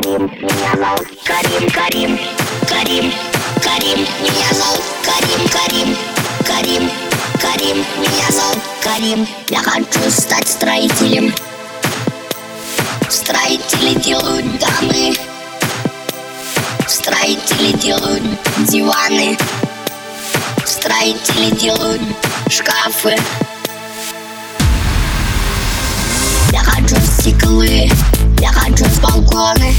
Карим, меня зовут Карим, Карим, Карим, Карим, меня зовут Карим, Карим, Карим, Карим, меня зовут Карим. Я хочу стать строителем. Строители делают дамы. Строители делают диваны. Строители делают шкафы. Я хочу стеклы. Я хочу балконы,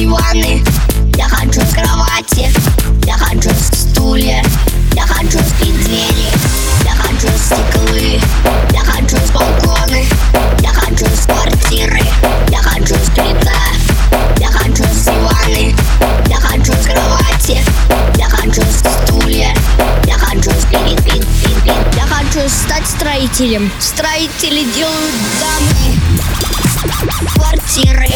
диваны, я хочу с кровати, я хочу с стулья, я хочу с двери, я хочу стеклы, я хочу с балконы, я хочу с квартиры, я хочу с плита, я хочу с диваны, я хочу с кровати, я хочу с стулья, я хочу с пин, пин, пин, я хочу стать строителем. Строители делают домы, квартиры,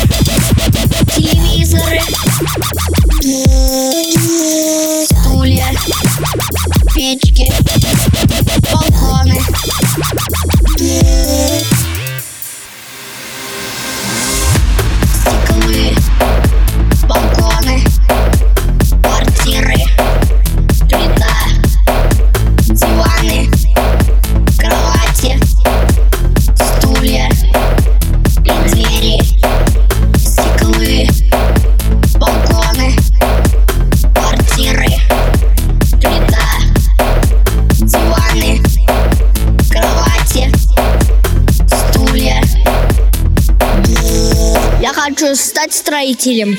хочу стать строителем.